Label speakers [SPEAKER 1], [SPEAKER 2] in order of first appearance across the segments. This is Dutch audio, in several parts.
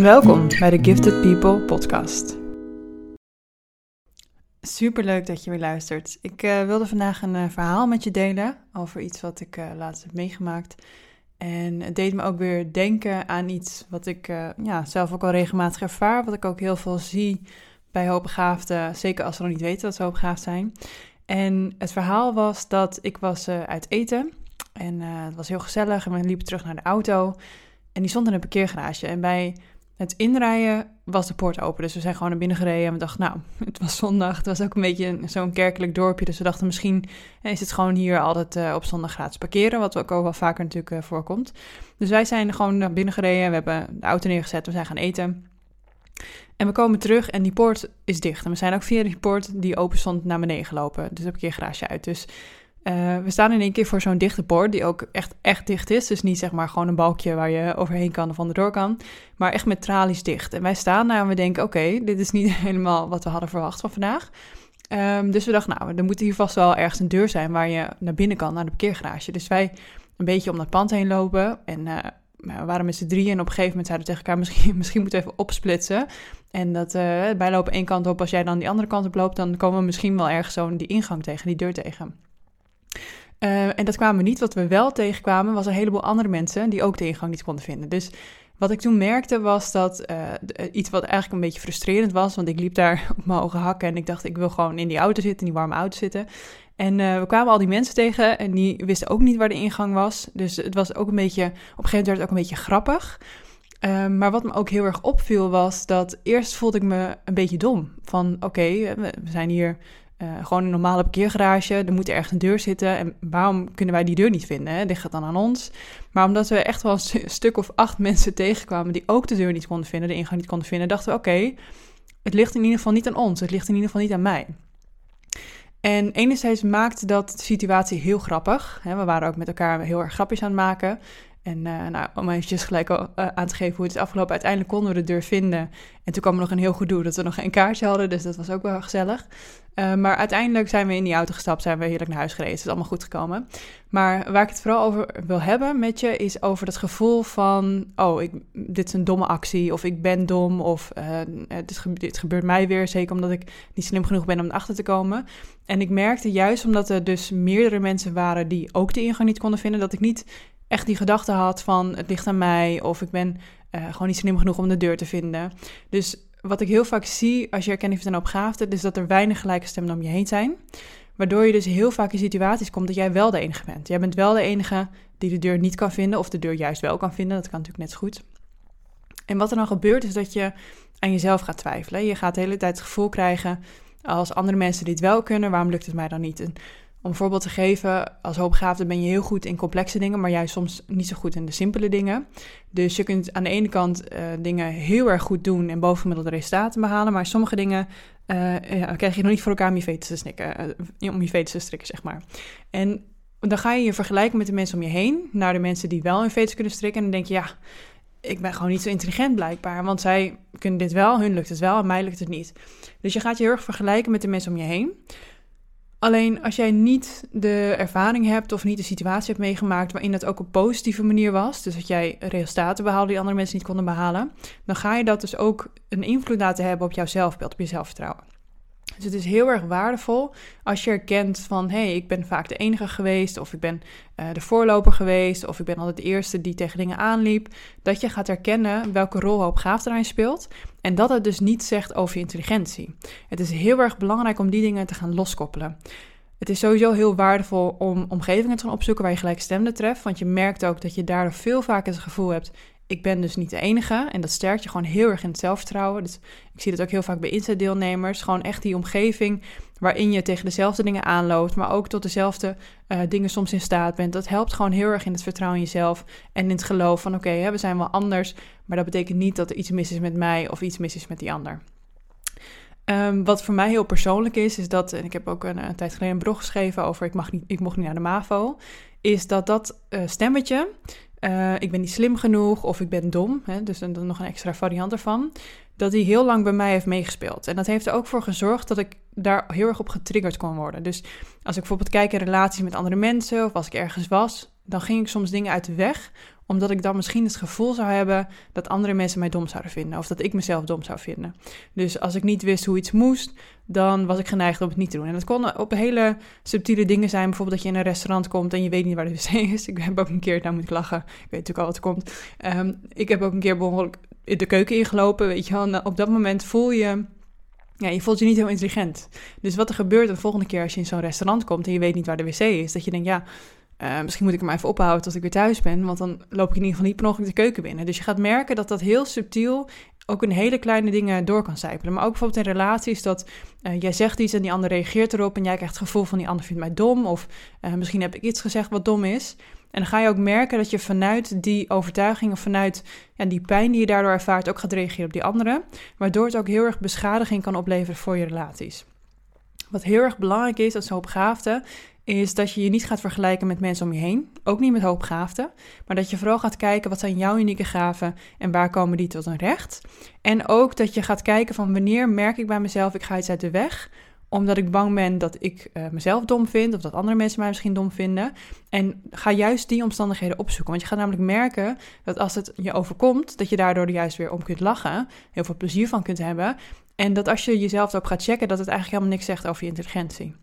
[SPEAKER 1] Welkom bij de Gifted People podcast. Super leuk dat je weer luistert. Ik uh, wilde vandaag een uh, verhaal met je delen over iets wat ik uh, laatst heb meegemaakt. En het deed me ook weer denken aan iets wat ik ja, zelf ook al regelmatig ervaar, wat ik ook heel veel zie bij hoogbegaafden, zeker als ze nog niet weten dat ze hoogbegaafd zijn. En het verhaal was dat ik was uit eten en het was heel gezellig en we liepen terug naar de auto. En die stond in een parkeergarage. En bij het inrijden was de poort open. Dus we zijn gewoon naar binnen gereden. En we dachten, nou, het was zondag. Het was ook een beetje zo'n kerkelijk dorpje. Dus we dachten, misschien is het gewoon hier altijd uh, op zondag gratis parkeren. Wat ook wel vaker natuurlijk uh, voorkomt. Dus wij zijn gewoon naar binnen gereden. We hebben de auto neergezet. We zijn gaan eten. En we komen terug en die poort is dicht. En we zijn ook via die poort die open stond naar beneden gelopen. Dus heb ik een garage uit. Dus uh, we staan in één keer voor zo'n dichte poort die ook echt, echt dicht is. Dus niet zeg maar gewoon een balkje waar je overheen kan of onderdoor kan. Maar echt met tralies dicht. En wij staan daar en we denken, oké, dit is niet helemaal wat we hadden verwacht van vandaag. Um, dus we dachten, nou, er moet hier vast wel ergens een deur zijn waar je naar binnen kan, naar de parkeergarage. Dus wij een beetje om dat pand heen lopen. En uh, we waren met z'n drieën en op een gegeven moment zeiden we tegen elkaar, misschien, misschien moeten we even opsplitsen. En dat uh, wij lopen één kant op, als jij dan die andere kant op loopt, dan komen we misschien wel ergens zo die ingang tegen, die deur tegen. Uh, en dat kwamen we niet. Wat we wel tegenkwamen, was een heleboel andere mensen die ook de ingang niet konden vinden. Dus wat ik toen merkte was dat uh, iets wat eigenlijk een beetje frustrerend was, want ik liep daar op mijn ogen hakken en ik dacht, ik wil gewoon in die auto zitten, in die warme auto zitten. En we kwamen al die mensen tegen en die wisten ook niet waar de ingang was. Dus het was ook een beetje, op een gegeven moment werd het ook een beetje grappig. Uh, maar wat me ook heel erg opviel was dat eerst voelde ik me een beetje dom. Van oké, we zijn hier uh, gewoon een normale parkeergarage, er moet ergens een deur zitten. En waarom kunnen wij die deur niet vinden? Hè? Ligt dan aan ons? Maar omdat we echt wel een stuk of acht mensen tegenkwamen die ook de deur niet konden vinden, de ingang niet konden vinden, dachten we: oké, het ligt in ieder geval niet aan ons, het ligt in ieder geval niet aan mij. En enerzijds maakte dat de situatie heel grappig. Hè? We waren ook met elkaar heel erg grapjes aan het maken. En uh, nou, om eventjes gelijk uh, aan te geven hoe het is afgelopen. Uiteindelijk konden we de deur vinden. En toen kwam er nog een heel gedoe dat we nog geen kaartje hadden. Dus dat was ook wel gezellig. Uh, maar uiteindelijk zijn we in die auto gestapt. Zijn we heerlijk naar huis gereden. Het is allemaal goed gekomen. Maar waar ik het vooral over wil hebben met je... is over het gevoel van... oh, ik, dit is een domme actie. Of ik ben dom. Of dit, dit, gebeurt mij weer. Zeker omdat ik niet slim genoeg ben om erachter te komen. En ik merkte juist omdat er dus meerdere mensen waren... die ook de ingang niet konden vinden... dat ik niet echt die gedachte had van het ligt aan mij of ik ben uh, gewoon niet slim genoeg om de deur te vinden. Dus wat ik heel vaak zie als je erkenning heeft aan opgaafde, is dat er weinig gelijke stemmen om je heen zijn. Waardoor je dus heel vaak in situaties komt dat jij wel de enige bent. Jij bent wel de enige die de deur niet kan vinden of de deur juist wel kan vinden. Dat kan natuurlijk net zo goed. En wat er dan gebeurt is dat je aan jezelf gaat twijfelen. Je gaat de hele tijd het gevoel krijgen als andere mensen dit wel kunnen, waarom lukt het mij dan niet? Om een voorbeeld te geven, als hoogbegaafde ben je heel goed in complexe dingen, maar jij soms niet zo goed in de simpele dingen. Dus je kunt aan de ene kant uh, dingen heel erg goed doen en bovengemiddelde resultaten behalen, maar sommige dingen uh, ja, krijg je nog niet voor elkaar om je veters te strikken, uh, om je veters te strikken, zeg maar. En dan ga je je vergelijken met de mensen om je heen, naar de mensen die wel hun veters kunnen strikken, en dan denk je, ja, ik ben gewoon niet zo intelligent blijkbaar, want zij kunnen dit wel, hun lukt het wel, en mij lukt het niet. Dus je gaat je heel erg vergelijken met de mensen om je heen. Alleen als jij niet de ervaring hebt of niet de situatie hebt meegemaakt waarin dat ook op positieve manier was, dus dat jij resultaten behaalde die andere mensen niet konden behalen, dan ga je dat dus ook een invloed laten hebben op jouw zelfbeeld, op je zelfvertrouwen. Dus het is heel erg waardevol als je erkent van hé, hey, ik ben vaak de enige geweest, of ik ben uh, de voorloper geweest, of ik ben altijd de eerste die tegen dingen aanliep. Dat je gaat herkennen welke rol hoopgaaf erin speelt. En dat het dus niet zegt over je intelligentie. Het is heel erg belangrijk om die dingen te gaan loskoppelen. Het is sowieso heel waardevol om omgevingen te gaan opzoeken waar je gelijkstemden treft. Want je merkt ook dat je daardoor veel vaker het gevoel hebt: ik ben dus niet de enige. En dat sterkt je gewoon heel erg in het zelfvertrouwen. Dus ik zie dat ook heel vaak bij insta-deelnemers. Gewoon echt die omgeving waarin je tegen dezelfde dingen aanloopt, maar ook tot dezelfde uh, dingen soms in staat bent. Dat helpt gewoon heel erg in het vertrouwen in jezelf en in het geloof van oké, we zijn wel anders, maar dat betekent niet dat er iets mis is met mij of iets mis is met die ander. Um, wat voor mij heel persoonlijk is, is dat, en ik heb ook een, een tijd geleden een blog geschreven over ik, mag niet, ik mocht niet naar de MAVO, is dat dat uh, stemmetje, uh, ik ben niet slim genoeg of ik ben dom, hè, dus dan nog een extra variant ervan, dat die heel lang bij mij heeft meegespeeld. En dat heeft er ook voor gezorgd dat ik daar heel erg op getriggerd kon worden. Dus als ik bijvoorbeeld kijk in relaties met andere mensen of als ik ergens was, dan ging ik soms dingen uit de weg omdat ik dan misschien het gevoel zou hebben dat andere mensen mij dom zouden vinden. Of dat ik mezelf dom zou vinden. Dus als ik niet wist hoe iets moest, dan was ik geneigd om het niet te doen. En dat kon op hele subtiele dingen zijn. Bijvoorbeeld dat je in een restaurant komt en je weet niet waar de wc is. Ik heb ook een keer, daar moet ik lachen. Ik weet natuurlijk al wat er komt. Ehm, ik heb ook een keer behoorlijk de keuken ingelopen. Weet je wel. op dat moment voel je ja, je voelt je niet heel intelligent. Dus wat er gebeurt de volgende keer als je in zo'n restaurant komt en je weet niet waar de wc is, dat je denkt, ja, uh, misschien moet ik hem even ophouden tot ik weer thuis ben, want dan loop ik in ieder geval niet per ongeluk de keuken binnen. Dus je gaat merken dat dat heel subtiel ook in hele kleine dingen door kan zijpelen. Maar ook bijvoorbeeld in relaties dat uh, jij zegt iets en die ander reageert erop en jij krijgt het gevoel van die ander vindt mij dom of uh, misschien heb ik iets gezegd wat dom is. En dan ga je ook merken dat je vanuit die overtuiging of vanuit ja, die pijn die je daardoor ervaart ook gaat reageren op die andere. Waardoor het ook heel erg beschadiging kan opleveren voor je relaties. Wat heel erg belangrijk is als hoopgaafde, is dat je je niet gaat vergelijken met mensen om je heen. Ook niet met hoopgaafden. Maar dat je vooral gaat kijken wat zijn jouw unieke gaven en waar komen die tot een recht. En ook dat je gaat kijken van wanneer merk ik bij mezelf ik ga iets uit de weg omdat ik bang ben dat ik uh, mezelf dom vind of dat andere mensen mij misschien dom vinden. En ga juist die omstandigheden opzoeken. Want je gaat namelijk merken dat als het je overkomt, dat je daardoor juist weer om kunt lachen, heel veel plezier van kunt hebben. En dat als je jezelf erop gaat checken, dat het eigenlijk helemaal niks zegt over je intelligentie.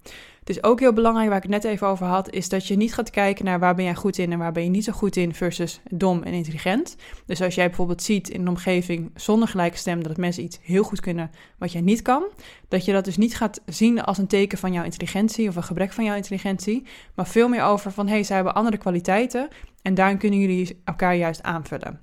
[SPEAKER 1] Het is ook heel belangrijk, waar ik het net even over had, is dat je niet gaat kijken naar waar ben jij goed in en waar ben je niet zo goed in versus dom en intelligent. Dus als jij bijvoorbeeld ziet in een omgeving zonder gelijke stem dat mensen iets heel goed kunnen wat jij niet kan, dat je dat dus niet gaat zien als een teken van jouw intelligentie of een gebrek van jouw intelligentie, maar veel meer over van hé, hey, zij hebben andere kwaliteiten en daarin kunnen jullie elkaar juist aanvullen.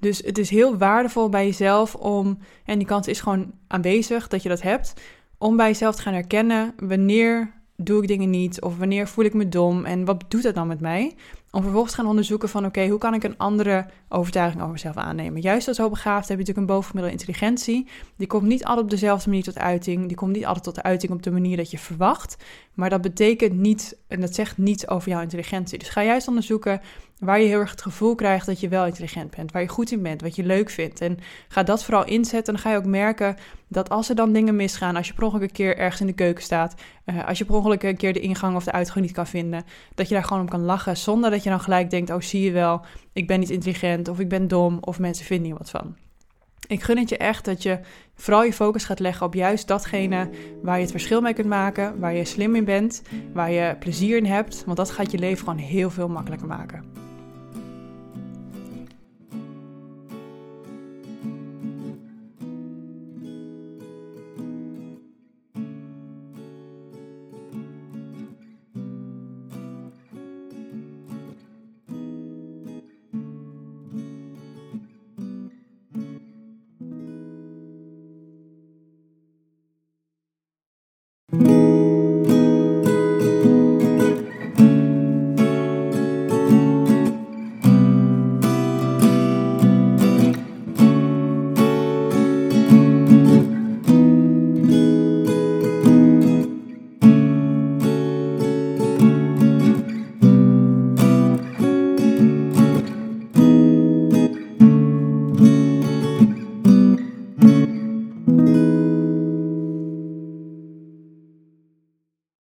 [SPEAKER 1] Dus het is heel waardevol bij jezelf om, en die kans is gewoon aanwezig dat je dat hebt, om bij jezelf te gaan herkennen wanneer doe ik dingen niet of wanneer voel ik me dom en wat doet dat dan met mij? Om vervolgens te gaan onderzoeken van oké, hoe kan ik een andere overtuiging over mezelf aannemen? Juist als hoogbegaafd heb je natuurlijk een bovengemiddelde intelligentie. Die komt niet altijd op dezelfde manier tot uiting. Die komt niet altijd tot uiting op de manier dat je verwacht. Maar dat betekent niet, en dat zegt niets over jouw intelligentie. Dus ga juist onderzoeken waar je heel erg het gevoel krijgt dat je wel intelligent bent. Waar je goed in bent, wat je leuk vindt. En ga dat vooral inzetten. Dan ga je ook merken dat als er dan dingen misgaan, als je per ongeluk een keer ergens in de keuken staat, uh, als je per ongeluk een keer de ingang of de uitgang niet kan vinden, dat je daar gewoon om kan lachen zonder dat je dan gelijk denkt, oh zie je wel, ik ben niet intelligent of ik ben dom of mensen vinden hier wat van. Ik gun het je echt dat je vooral je focus gaat leggen op juist datgene waar je het verschil mee kunt maken, waar je slim in bent, waar je plezier in hebt, want dat gaat je leven gewoon heel veel makkelijker maken.